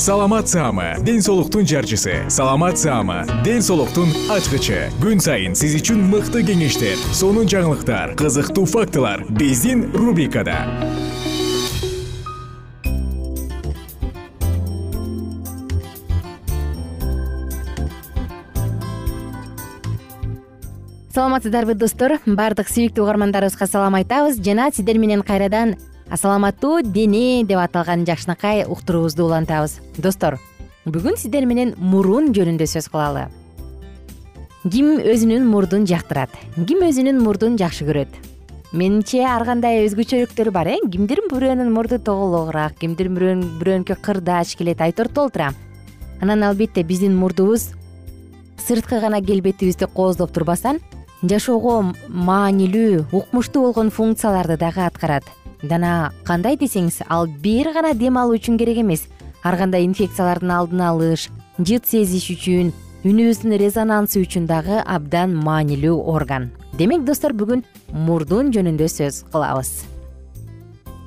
саламат саама ден соолуктун жарчысы. Саламат саама ден соолуктун ачкычы. Күн сайын сиз үчүн мыкты кеңештер сонун жаңылыктар кызыктуу фактылар биздин рубрикада. Саламатсыздарбы достор. Баардык сүйүктүү угармандарыбызга салам айтабыз. Жана сиздер менен кайрадан саламаттуу дене деп аталган жакшынакай уктуруубузду улантабыз. Достор бүгүн сиздер менен мурун жөнүндө сөз кылалы. Ким өзүнүн мурдун жактырат? Ким өзүнүн мурдун жакшы көрөт? Менимче ар кандай өзгөчөлүктөр бар э? Кимдир бирөөнүн мурду тоголоогураак кимдир бирөөнүкү кырдач келет айтор толтура. Анан албетте биздин мурдубуз сырткы гана келбетибизди кооздоп турбастан жашоого маанилүү укмуштуу болгон функцияларды дагы аткарат жана кандай десеңиз ал бир гана дем алуу үчүн керек эмес. Ар кандай инфекциялардын алдын алыш жыт сезиш үчүн үнүбүздүн резонансы үчүн дагы абдан маанилүү орган. Демек достор бүгүн мурдун жөнүндө сөз кылабыз.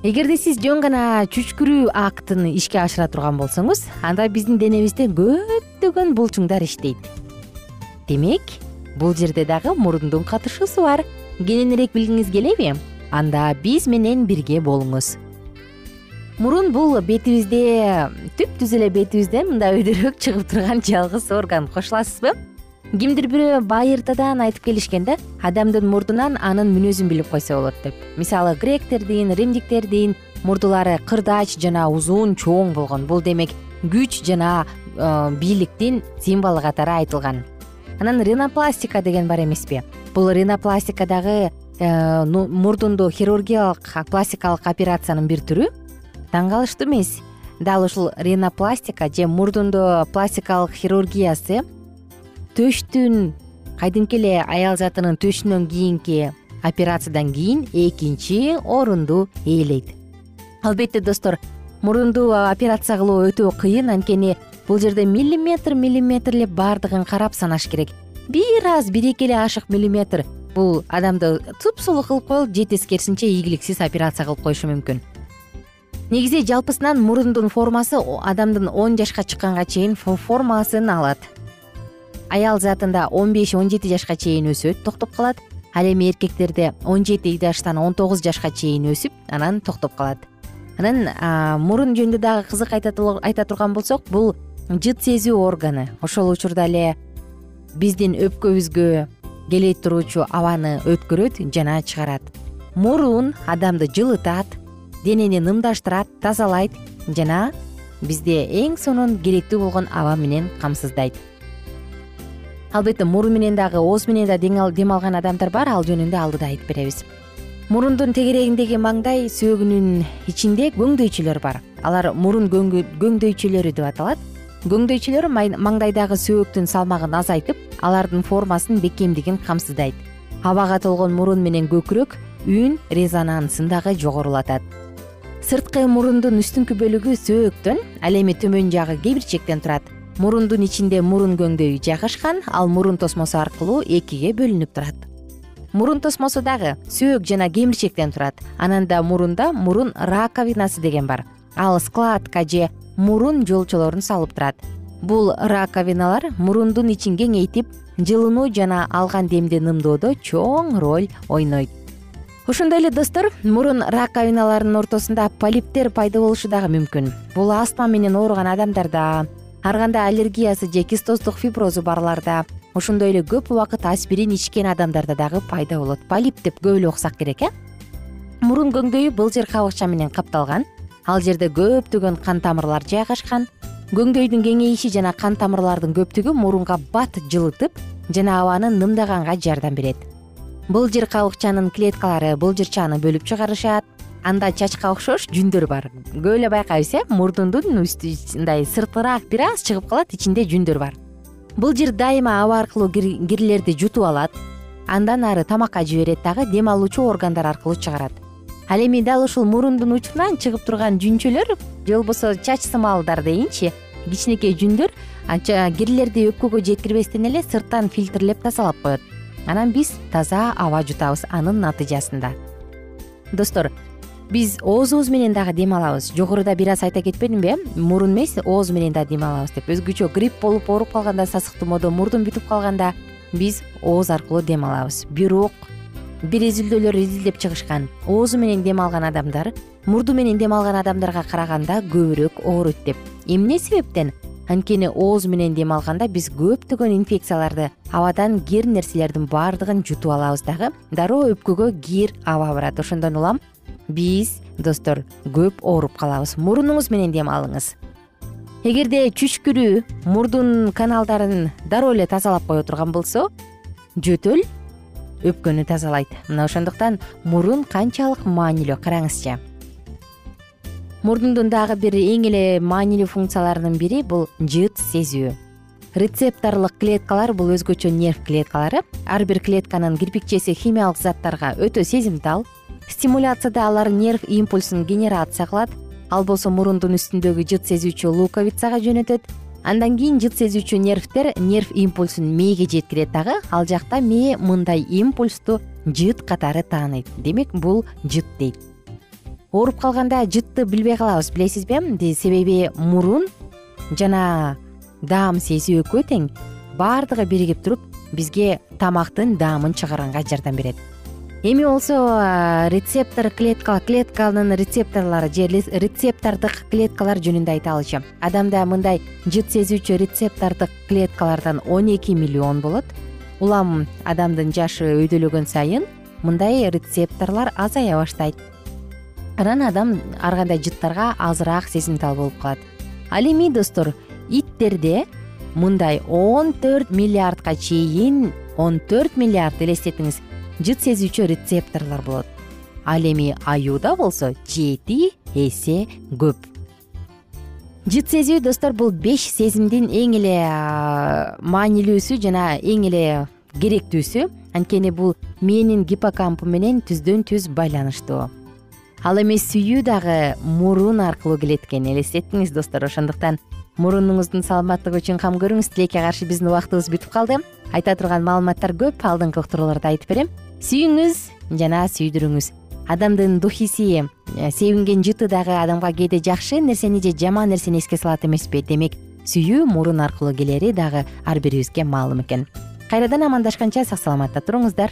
Эгерде сиз жөн гана чүчкүрүү актын ишке ашыра турган болсоңуз анда биздин денебизде көптөгөн булчуңдар иштейт. Демек бул жерде дагы мурундун катышуусу бар. Кененирээк билгиңиз келеби анда биз менен бирге болуңуз. Мурун бул бетибизде түп түз эле бетибизде мындай өйдөрөөк чыгып турган жалгыз орган. Кошуласызбы? Кимдир бирөө байыртадан айтып келишкен да адамдын мурдунан анын мүнөзүн билип койсо болот деп. Мисалы гректердин римдиктердин мурдулары кырдач жана узун чоң болгон. Бул демек күч жана э, бийликтин символу катары айтылган. Анан ринопластика деген бар эмеспи? Бул ринопластика дагы мурдунду хирургиялык пластикалык операциянын бир түрү. Таң калыштуу эмес. Дал ушул ринопластика же мурдунду пластикалык хирургиясы төштүн кадимки эле аял затынын төшүнөн кийинки операциядан кийин экинчи орунду ээлейт. Албетте достор мурунду операция кылуу өтө кыйын. Анткени бул жерде миллиметр миллиметрлеп баардыгын карап санаш керек. Бир аз бир эки эле ашык миллиметр бул адамды супсулуу кылып коелу же тескерисинче ийгиликсиз операция кылып коюшу мүмкүн. Негизи жалпысынан мурундун формасы адамдын он жашка чыкканга чейин формасын алат. Аял затында он беш он жети жашка чейин өсөт токтоп калат. Ал эми эркектерде он жети жаштан он тогуз жашка чейин өсүп анан токтоп калат. Анан мурун жөнүндө дагы кызык айта турган болсок бул жыт сезүү органы. Ошол учурда эле биздин өпкөбүзгө келе туруучу абаны өткөрөт жана чыгарат. Мурун адамды жылытат денени нымдаштырат тазалайт жана бизде эң сонун керектүү болгон аба менен камсыздайт. Албетте мурун менен дагы ооз менен да дем алган адамдар бар ал жөнүндө алдыда айтып беребиз. Мурундун тегерегиндеги маңдай сөөгүнүн ичинде көңдөйчөлөр бар. Алар мурун көңдөйчөлөрү деп аталат көңдөйчөлөр маңдайдагы сөөктүн салмагын азайтып алардын формасын бекемдигин камсыздайт. Абага толгон мурун менен көкүрөк үн резонансын дагы жогорулатат. Сырткы мурундун үстүңкү бөлүгү сөөктөн ал эми төмөн жагы кебирчектен турат. Мурундун ичинде мурун көңдөйү жайгашкан ал мурун тосмосу аркылуу экиге бөлүнүп турат. Мурун тосмосу дагы сөөк жана кемирчектен турат. Анан да мурунда мурун раковинасы деген бар. Ал складка же мурун жолчолорун салып турат. Бул раковиналар мурундун ичин кеңейтип жылынуу жана алган демди нымдоодо чоң роль ойнойт. Ошондой эле достор мурун раковиналарынын ортосунда полиптер пайда болушу дагы мүмкүн. Бул астма менен ооруган адамдарда ар кандай аллергиясы же кистоздук фиброзу барларда ошондой эле көп убакыт аспирин ичкен адамдарда дагы пайда болот. Полип деп көп эле уксак керек э? Мурун көңдөйү былжыр кабыкча менен капталган ал жерде көптөгөн кан тамырлар жайгашкан. Көңдөйдүн кеңейиши жана кан тамырлардын көптүгү мурунга бат жылытып жана абаны нымдаганга жардам берет. Былжыр кабыкчанын клеткалары былжырчааны бөлүп чыгарышат. Анда чачка окшош жүндөр бар. Көп эле байкайбыз э? Мурдундун үстү мындай сыртыраак бир аз чыгып калат ичинде жүндөр бар. Былжыр дайыма аба аркылуу кирлерди жутуп алат. Андан ары тамакка жиберет дагы дем алуучу органдар аркылуу чыгарат ал эми дал ушул мурундун учунан чыгып турган жүнчөлөр же болбосо чач сымалдар дейинчи кичинекей жүндөр кирлерди өпкөгө жеткирбестен эле сырттан фильтрлеп тазалап коет. Анан биз таза аба жутабыз анын натыйжасында. Достор биз оозубуз менен дагы дем алабыз. Жогоруда бир аз айта кетпедимби э мурун эмес ооз менен да дем алабыз деп. Өзгөчө грипп болуп ооруп калганда сасык тумоодо мурдун бүтүп калганда биз ооз аркылуу дем алабыз. Бирок бир изилдөөлөр изилдеп чыгышкан. Оозу менен дем алган адамдар мурду менен дем алган адамдарга караганда көбүрөөк ооруйт деп эмне себептен? Анткени ооз менен дем алганда биз көптөгөн инфекцияларды абадан кир нерселердин баардыгын жутуп алабыз дагы дароо өпкөгө кир аба барат. Ошондон улам биз достор көп ооруп калабыз. Мурунуңуз менен дем алыңыз. Эгерде чүчкүрүү мурдун каналдарын дароо эле тазалап кое турган болсо жөтөл өпкөнү тазалайт. Мына ошондуктан мурун канчалык маанилүү караңызчы. Мурдундун дагы бир эң эле маанилүү функцияларынын бири бул жыт сезүү. Рецепторлук клеткалар бул өзгөчө нерв клеткалары. Ар бир клетканын кирпикчеси химиялык заттарга өтө сезимтал. Стимуляцияда алар нерв импульсун генерация кылат. Ал болсо мурундун үстүндөгү жыт сезүүчү луковицага жөнөтөт андан кийин жыт сезүүчү нервтер нерв импульсун мээге жеткирет дагы ал жакта мээ мындай импульсту жыт катары тааныйт демек бул жыт дейт. Ооруп калганда жытты билбей калабыз билесизби? Себеби мурун жана даам сези экөө тең. Баардыгы биригип туруп бизге тамактын даамын чыгарганга жардам берет эми болсо рецептор клетка клетканын рецепторлору же рецептордук клеткалар жөнүндө айталычы адамда мындай жыт сезүүчү рецептордук клеткалардан он эки миллион болот. Улам адамдын жашы өйдөлөгөн сайын мындай рецепторлор азая баштайт. Анан адам ар кандай жыттарга азыраак сезимтал болуп калат. Ал эми достор иттерде мындай он төрт миллиардка чейин он төрт миллиард элестетиңиз жыт сезүүчү рецепторлор болот. Ал эми аюуда болсо жети эсе көп. Жыт сезүү достор бул беш сезимдин эң эле маанилүүсү жана эң эле керектүүсү. Анткени бул мээнин гиппокампы менен түздөн түз байланыштуу. Ал эми сүйүү дагы мурун аркылуу келет экен элестеттиңиз достор. Ошондуктан мурунуңуздун саламаттыгы үчүн кам көрүңүз. Тилекке каршы биздин убактыбыз бүтүп калды. Айта турган маалыматтар көп алдыңкы уктурууларда айтып берем. Сүйүңүз жана сүйдүрүңүз. Адамдын духиси э, себинген жыты дагы адамга кээде жакшы нерсени же жаман нерсени эске салат эмеспи демек сүйүү мурун аркылуу келери дагы ар бирибизге маалым экен. Кайрадан амандашканча сак саламатта туруңуздар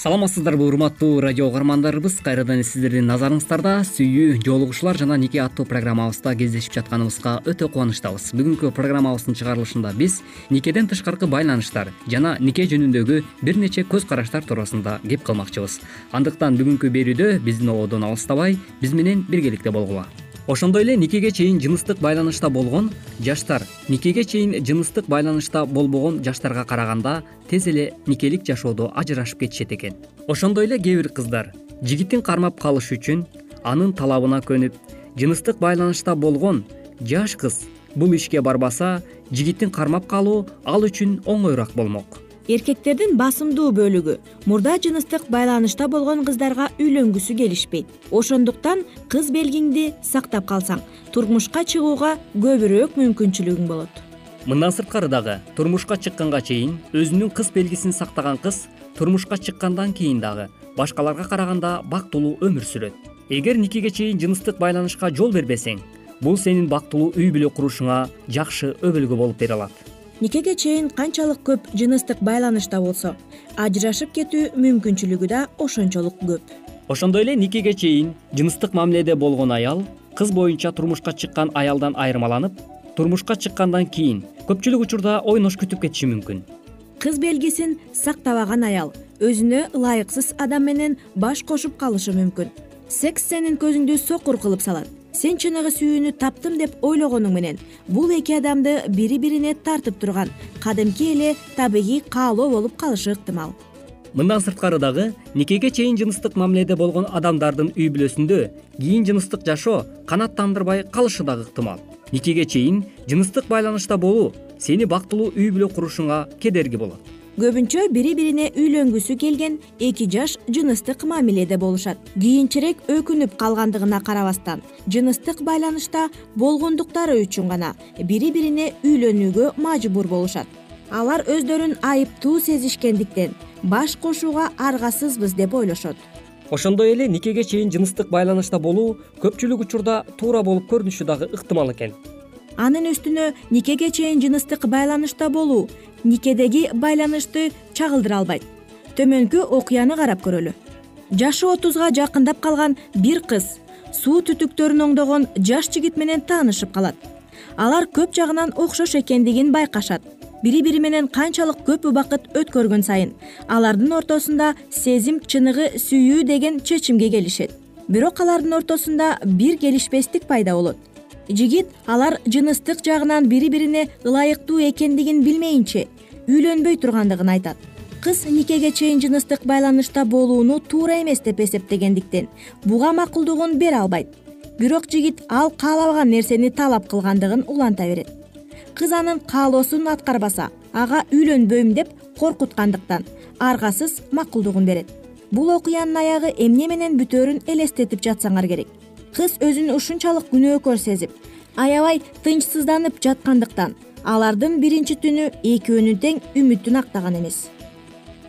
саламатсыздарбы урматтуу радио угармандарыбыз. Кайрадан сиздердин назарыңыздарда сүйүү жоолугушуулар жана нике аттуу программабызда кездешип жатканыбызга өтө кубанычтабыз. Бүгүнкү программабыздын чыгарылышында биз никеден тышкаркы байланыштар жана нике жөнүндөгү бир нече көз караштар туурасында кеп кылмакчыбыз андыктан бүгүнкү берүүдө биздин ободон алыстабай биз менен биргеликте болгула ошондой эле никеге чейин жыныстык байланышта болгон жаштар никеге чейин жыныстык байланышта болбогон жаштарга караганда тез эле никелик жашоодо ажырашып кетишет экен. Ошондой эле кээ бир кыздар жигитин кармап калыш үчүн анын талабына көнүп жыныстык байланышта болгон жаш кыз бул ишке барбаса жигитин кармап калуу ал үчүн оңоюраак болмок эркектердин басымдуу бөлүгү. Мурда жыныстык байланышта болгон кыздарга үйлөнгүсү келишпейт. Ошондуктан кыз белгиңди сактап калсаң турмушка чыгууга көбүрөөк мүмкүнчүлүгүң болот. Мындан сырткары дагы турмушка чыкканга чейин өзүнүн кыз белгисин сактаган кыз турмушка чыккандан кийин дагы башкаларга караганда бактылуу өмүр сүрөт. Эгер никеге чейин жыныстык байланышка жол бербесең бул сенин бактылуу үй бүлө курушуңа жакшы өбөлгө болуп бере алат никеге чейин канчалык көп жыныстык байланышта болсо ажырашып кетүү мүмкүнчүлүгү да ошончолук көп. Ошондой эле никеге чейин жыныстык мамиледе болгон аял кыз боюнча турмушка чыккан аялдан айырмаланып турмушка чыккандан кийин көпчүлүк учурда ойнош күтүп кетиши мүмкүн. Кыз белгисин сактабаган аял өзүнө ылайыксыз адам менен баш кошуп калышы мүмкүн. Секс сенин көзүңдү сокур кылып салат сен чыныгы сүйүүнү таптым деп ойлогонуң менен. Бул эки адамды бири бирине тартып турган. Кадимки эле табигый каалоо болуп калышы ыктымал мындан сырткары дагы никеге чейин жыныстык мамиледе болгон адамдардын үй бүлөсүндө кийин жыныстык жашоо канааттандырбай калышы дагы ыктымал никеге чейин жыныстык байланышта болуу сени бактылуу үй бүлө курушуңа кедерги болот көбүнчө бири бирине үйлөнгүсү келген эки жаш жыныстык мамиледе болушат. Кийинчерээк өкүнүп калгандыгына карабастан жыныстык байланышта болгондуктары үчүн гана бири бирине үйлөнүүгө мажбур болушат. Алар өздөрүн айыптуу сезишкендиктен баш кошууга аргасызбыз деп ойлошот. Ошондой эле никеге чейин жыныстык байланышта болуу көпчүлүк учурда туура болуп көрүнүшү дагы ыктымал экен анын үстүнө никеге чейин жыныстык байланышта болуу никедеги байланышты чагылдыра албайт. Төмөнкү окуяны карап көрөлү. Жашы отузга жакындап калган бир кыз суу түтүктөрүн оңдогон жаш жигит менен таанышып калат. Алар көп жагынан окшош экендигин байкашат. Бири бири менен канчалык көп убакыт өткөргөн сайын алардын ортосунда сезим чыныгы сүйүү деген чечимге келишет. Бирок алардын ортосунда бир келишпестик пайда болот жигит алар жыныстык жагынан бири бирине ылайыктуу экендигин билмейинче үйлөнбөй тургандыгын айтат. Кыз никеге чейин жыныстык байланышта болууну туура эмес деп эсептегендиктен буга макулдугун бере албайт. Бирок жигит ал каалабаган нерсени талап кылгандыгын уланта берет. Кыз анын каалоосун аткарбаса ага үйлөнбөйм деп коркуткандыктан аргасыз макулдугун берет. Бул окуянын аягы эмне менен бүтөөрүн элестетип жатсаңар керек кыз өзүн ушунчалык күнөөкөр сезип аябай тынчсызданып жаткандыктан алардын биринчи түнү экөөнүн тең үмүтүн актаган эмес.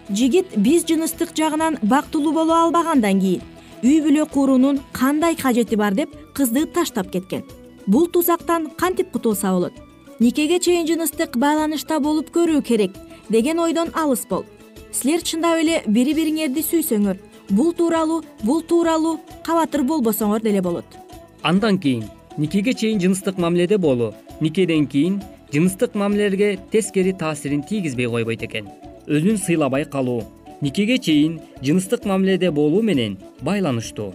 Жигит биз жыныстык жагынан бактылуу боло албагандан кийин үй бүлө куруунун кандай кажети бар деп кызды таштап кеткен. Бул тузактан кантип кутулса болот? Никеге чейин жыныстык байланышта болуп көрүү керек? Деген ойдон алыс бол. Силер чындап эле бири бириңерди сүйсөңөр бул тууралуу бул тууралуу кабатыр болбосоңор деле болот. Андан кийин никеге чейин жыныстык мамиледе болуу никеден кийин жыныстык мамилелерге тескери таасирин тийгизбей койбойт экен. Өзүн сыйлабай калуу никеге чейин жыныстык мамиледе болуу менен байланыштуу.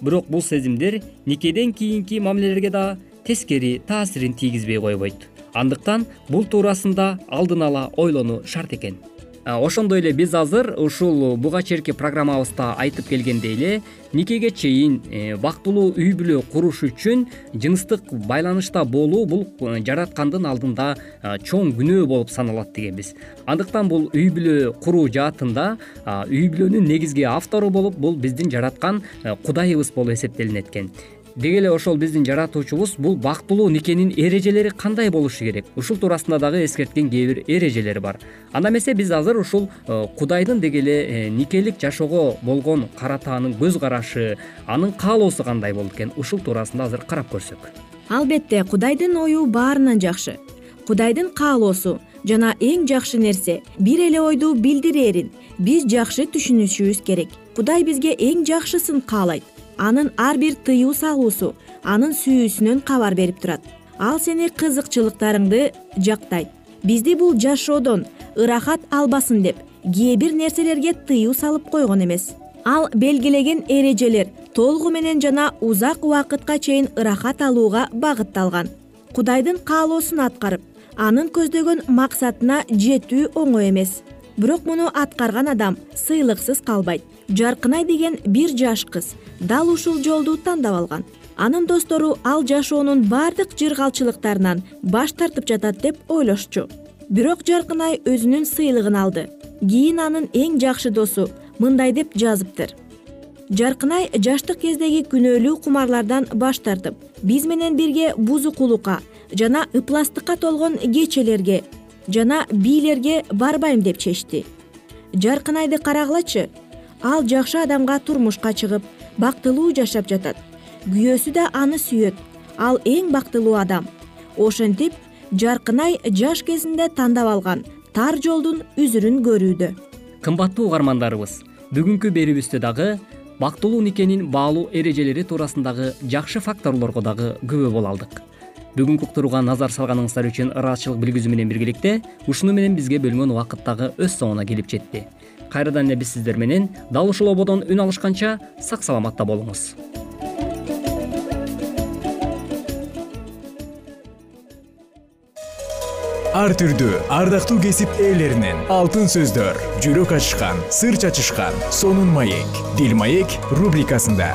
Бирок бул сезимдер никеден кийинки мамилелерге да тескери таасирин тийгизбей койбойт. Андыктан бул туурасында алдын ала ойлонуу шарт экен ошондой эле биз азыр ушул буга чейинки программабызда айтып келгендей эле никеге чейин э, бактылуу үй бүлө куруш үчүн жыныстык байланышта болуу бул э, жараткандын алдында э, чоң күнөө болуп саналат дегенбиз. Андыктан бул үй бүлө куруу жаатында үй бүлөнүн негизги автору болуп бул биздин жараткан кудайыбыз болуп эсептелинет экен деги эле ошол биздин жаратуучубуз бул бактылуу никенин эрежелери кандай болушу керек? Ушул туурасында дагы эскерткен кээ бир эрежелер бар. Анда эмесе биз азыр ушул э, кудайдын деги эле э, никелик жашоого болгон каратаанын көз карашы анын каалоосу кандай болот экен? Ушул туурасында азыр карап көрсөк. Албетте кудайдын ою баарынан жакшы. Кудайдын каалоосу жана эң жакшы нерсе бир эле ойду билдирээрин биз жакшы түшүнүшүбүз керек. Кудай бизге эң жакшысын каалайт анын ар бир тыюу салуусу анын сүйүүсүнөн кабар берип турат. Ал сени кызыкчылыктарыңды жактайт. Бизди бул жашоодон ырахат албасын деп кээ бир нерселерге тыюу салып койгон эмес. Ал белгилеген эрежелер толугу менен жана узак убакытка чейин ырахат алууга багытталган. Кудайдын каалоосун аткарып анын көздөгөн максатына жетүү оңой эмес бирок муну аткарган адам сыйлыксыз калбайт. Жаркынай деген бир жаш кыз дал ушул жолду тандап алган. Анын достору ал жашоонун баардык жыргалчылыктарынан баш тартып жатат деп ойлошчу. Бирок жаркынай өзүнүн сыйлыгын алды. Кийин анын эң жакшы досу мындай деп жазыптыр. Жаркынай жаштык кездеги күнөөлүү кумарлардан баш тартып биз менен бирге бузукулукка жана ыпластыкка толгон кечелерге жана бийлерге барбайм деп чечти. Жаркынайды карагылачы. Ал жакшы адамга турмушка чыгып бактылуу жашап жатат. Күйөөсү да аны сүйөт. Ал эң бактылуу адам. Ошентип жаркынай жаш кезинде тандап алган тар жолдун үзүрүн көрүүдө. Кымбаттуу угармандарыбыз бүгүнкү берүүбүздө дагы бактылуу никенин баалуу эрежелери туурасындагы жакшы факторлорго дагы күбө боло алдык бүгүнкү уктурууга назар салганыңыздар үчүн ыраазычылык билгизүү менен биргеликте ушуну менен бизге бөлүнгөн убакыт дагы өз соңуна келип жетти. Кайрадан эле биз сиздер менен дал ушул ободон үн алышканча сак саламатта болуңуз. Ар түрдүү ардактуу кесип ээлеринен алтын сөздөр жүрөк ачышкан сыр чачышкан сонун маек дил маек рубрикасында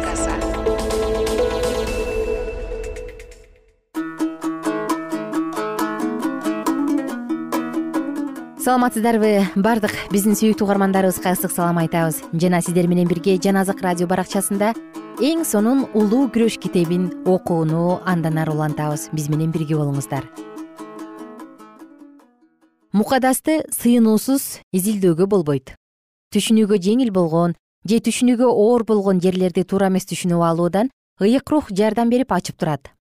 саламатсыздарбы? Баардык биздин сүйүктүү угармандарыбызга ысык салам айтабыз? Жана сиздер менен бирге жан азык радио баракчасында эң сонун улуу күрөш китебин окууну андан ары улантабыз. Биз менен бирге болуңуздар. Мукадасты сыйынуусуз изилдөөгө болбойт. Түшүнүүгө жеңил болгон же түшүнүүгө оор болгон жерлерди туура эмес түшүнүп алуудан ыйык рух жардам берип ачып турат.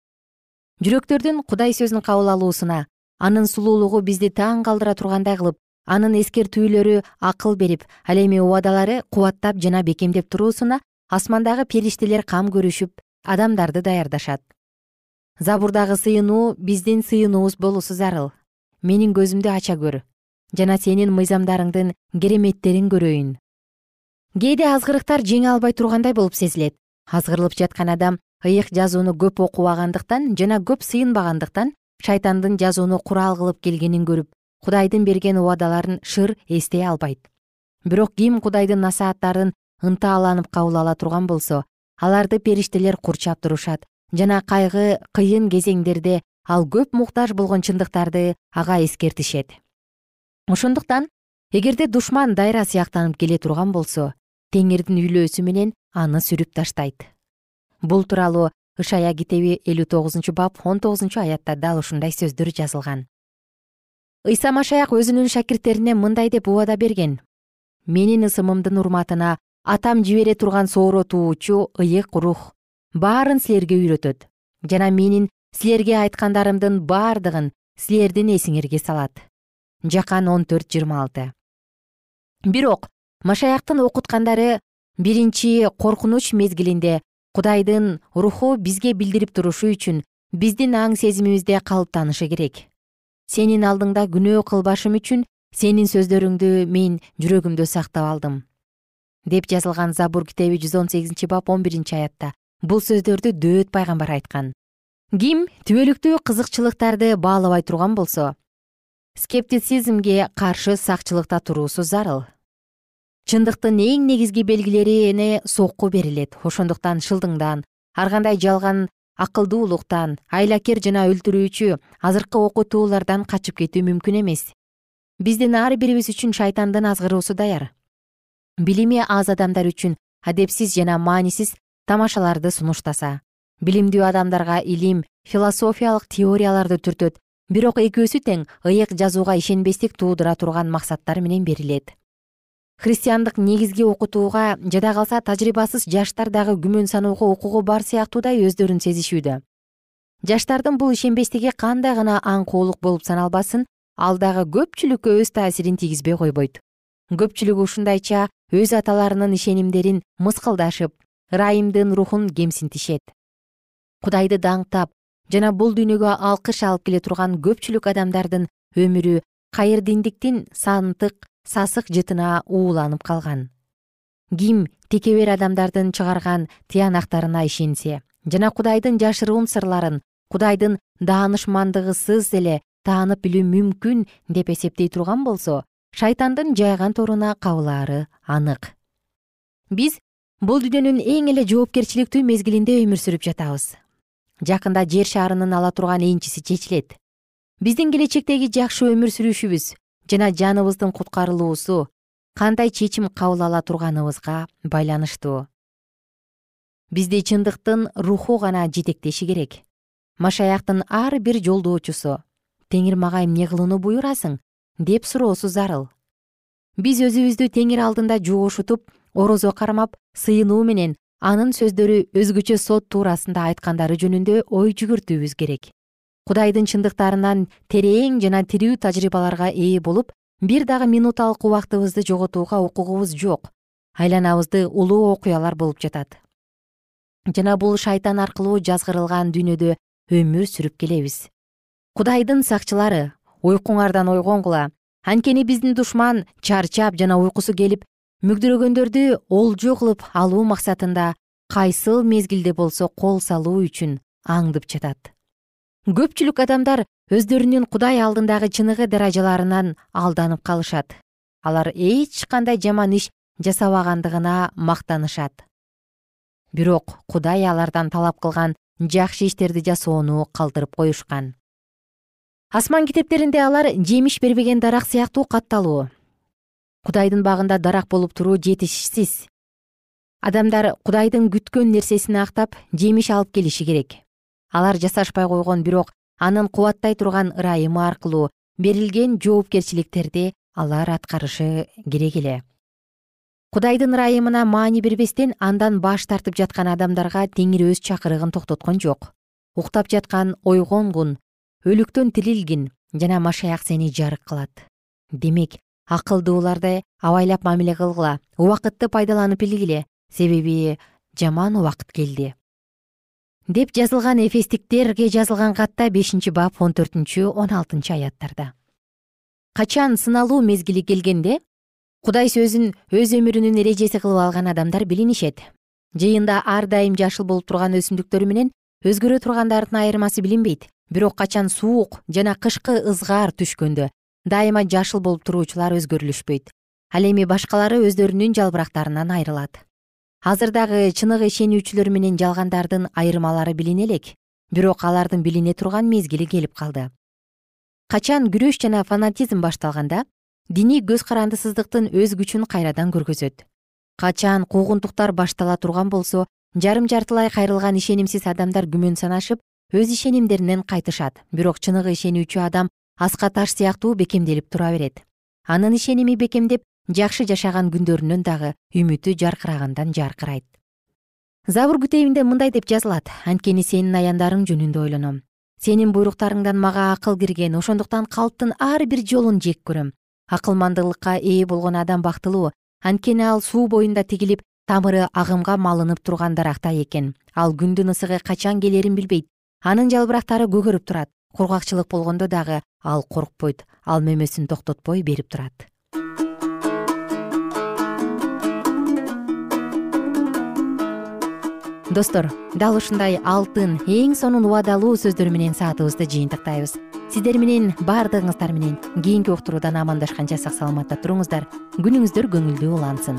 Жүрөктөрдүн кудай сөзүн кабыл алуусуна анын сулуулугу бизди таң калтыра тургандай кылып анын эскертүүлөрү акыл берип ал эми убадалары кубаттап жана бекемдеп туруусуна асмандагы периштелер кам көрүшүп адамдарды даярдашат. Забурдагы сыйынуу биздин сыйынуубуз болуусу зарыл. Менин көзүмдү ача көр жана сенин мыйзамдарыңдын кереметтерин көрөйүн. Кээде азгырыктар жеңе албай тургандай болуп сезилет. Азгырылып жаткан адам ыйык жазууну көп окубагандыктан жана көп сыйынбагандыктан шайтандын жазууну курал кылып келгенин көрүп кудайдын берген убадаларын шыр эстей албайт. Бирок ким кудайдын насааттарын ынтааланып кабыл ала турган болсо аларды периштелер курчап турушат жана кайгы кыйын кезеңдерде ал көп муктаж болгон чындыктарды ага эскертишет. Ошондуктан эгерде душман дайра сыяктанып келе турган болсо теңирдин үйлөөсү менен аны сүрүп таштайт. Бул тууралуу ышая китеби элүү тогузунчу бап он тогузунчу аятта дал ушундай сөздөр жазылган. Ыйса машаяк өзүнүн шакирттерине мындай деп убада берген. Менин ысымымдын урматына атам жибере турган сооротуучу ыйык рух баарын силерге үйрөтөт жана менин силерге айткандарымдын баардыгын силердин эсиңерге салат жакан он төрт жыйырма алты. Бирок машаяктын окуткандары биринчи коркунуч мезгилинде кудайдын руху бизге билдирип турушу үчүн биздин аң сезимибизде калыптанышы керек. Сенин алдыңда күнөө кылбашым үчүн сенин сөздөрүңдү мен жүрөгүмдө сактап алдым деп жазылган забур китеби жүз он сегизинчи бап он биринчи аятта бул сөздөрдү дөөт пайгамбар айткан. Ким түбөлүктүү кызыкчылыктарды баалабай турган болсо скептицизмге каршы сакчылыкта туруусу зарыл чындыктын эң негизги белгилерине сокку берилет. Ошондуктан шылдыңдан ар кандай жалган акылдуулуктан айлакер жана өлтүрүүчү азыркы окутуулардан качып кетүү мүмкүн эмес. Биздин ар бирибиз үчүн шайтандын азгыруусу даяр. Билими аз адамдар үчүн адепсиз жана маанисиз тамашаларды сунуштаса билимдүү адамдарга илим философиялык теорияларды түртөт бирок экөөсү тең ыйык жазууга ишенбестик туудура турган максаттар менен берилет христиандык негизги окутууга жада калса тажрыйбасыз жаштар дагы күмөн саноого укугу бар сыяктуудай өздөрүн сезишүүдө. Жаштардын бул ишенбестиги кандай гана аңкоолук болуп саналбасын ал дагы көпчүлүккө өз таасирин тийгизбей койбойт. Көпчүлүгү ушундайча өз аталарынын ишенимдерин мыскылдашып ырайымдын рухун кемсинтишет. Кудайды даңктап жана бул дүйнөгө алкыш алып келе турган көпчүлүк адамдардын өмүрү кайырдиндиктин сантык сасык жытына ууланып калган. Ким текебер адамдардын чыгарган тыянактарына ишенсе жана кудайдын жашыруун сырларын кудайдын даанышмандыгысыз эле таанып билүү мүмкүн деп эсептей турган болсо шайтандын жайган торуна кабылаары анык. Биз бул дүйнөнүн эң эле жоопкерчиликтүү мезгилинде өмүр сүрүп жатабыз. Жакында жер шарынын ала турган энчиси чечилет. Биздин келечектеги жакшы өмүр сүрүшүбүз жана жаныбыздын куткарылуусу кандай чечим кабыл ала турганыбызга байланыштуу. Бизди чындыктын руху гана жетектеши керек. Машаяктын ар бир жолдоочусу теңир мага эмне кылууну буйрасың деп суроосу зарыл. Биз өзүбүздү теңир алдында жоошутуп орозо кармап сыйынуу менен анын сөздөрү өзгөчө сот туурасында айткандары жөнүндө ой жүгүртүүбүз керек кудайдын чындыктарынан терең жана тирүү тажрыйбаларга ээ болуп бир дагы минуталык убактыбызды жоготууга укугубуз жок. Айланабызды улуу окуялар болуп жатат. Жана бул шайтан аркылуу жазгырылган дүйнөдө өмүр сүрүп келебиз. Кудайдын сакчылары уйкуңардан ойгонгула анткени биздин душман чарчап жана уйкусу келип мүгдүрөгөндөрдү олжо кылып алуу максатында кайсыл мезгилде болсо кол салуу үчүн аңдып жатат көпчүлүк адамдар өздөрүнүн кудай алдындагы чыныгы даражаларынан алданып калышат. Алар эч кандай жаман иш жасабагандыгына мактанышат. Бирок кудай алардан талап кылган жакшы иштерди жасоону калтырып коюшкан. Асман китептеринде алар жемиш бербеген дарак сыяктуу катталуу. Кудайдын багында дарак болуп туруу жетишсиз адамдар кудайдын күткөн нерсесин актап жемиш алып келиши керек алар жасашпай койгон бирок анын кубаттай турган ырайымы аркылуу берилген жоопкерчиликтерди алар аткарышы керек эле. Кудайдын ырайымына маани бербестен андан баш тартып жаткан адамдарга теңир өз чакырыгын токтоткон жок. Уктап жаткан ойгонгун өлүктөн тирилгин жана машаяк сени жарык кылат. Демек акылдууларды абайлап мамиле кылгыла убакытты пайдаланып билгиле себеби жаман убакыт келди деп жазылган эфестиктерге жазылган катта бешинчи бап он төртүнчү он алтынчы аяттарда. Качан сыналуу мезгили келгенде кудай сөзүн өз өмүрүнүн эрежеси кылып алган адамдар билинишет. Жыйында ар дайым жашыл болуп турган өсүмдүктөр менен өзгөрө тургандардын айырмасы билинбейт. Бирок качан суук жана кышкы ызгаар түшкөндө дайыма жашыл болуп туруучулар өзгөрүлүшпөйт. Ал эми башкалары өздөрүнүн жалбырактарынан айрылат азыр дагы чыныгы ишенүүчүлөр менен жалгандардын айырмалары билине элек бирок алардын билине турган мезгили келип калды. Качан күрөш жана фанатизм башталганда диний көз карандысыздыктын өз күчүн кайрадан көргөзөт. Качан куугунтуктар баштала турган болсо жарым жартылай кайрылган ишенимсиз адамдар күмөн санашып өз ишенимдеринен кайтышат. Бирок чыныгы ишенүүчү адам аска таш сыяктуу бекемделип тура берет. Анын ишеними бекемдеп жакшы жашаган күндөрүнөн дагы үмүтү жаркырагандан жаркырайт. Забур китебинде мындай деп жазылат. Анткени сенин аяндарың жөнүндө ойлоном. Сенин буйруктарыңдан мага акыл кирген ошондуктан калптын ар бир жолун жек көрөм. Акылмандылыкка ээ болгон адам бактылуу анткени ал суу боюнда тигилип тамыры агымга малынып турган дарактай экен. Ал күндүн ысыгы качан келерин билбейт. Анын жалбырактары көгөрүп турат. Кургакчылык болгондо дагы ал коркпойт ал мөмөсүн токтотпой берип турат достор дал ушундай алтын эң сонун убадалуу сөздөр менен саатыбызды жыйынтыктайбыз. Сиздер менен баардыгыңыздар менен кийинки уктуруудан амандашканча сак саламатта туруңуздар. Күнүңүздөр көңүлдүү улансын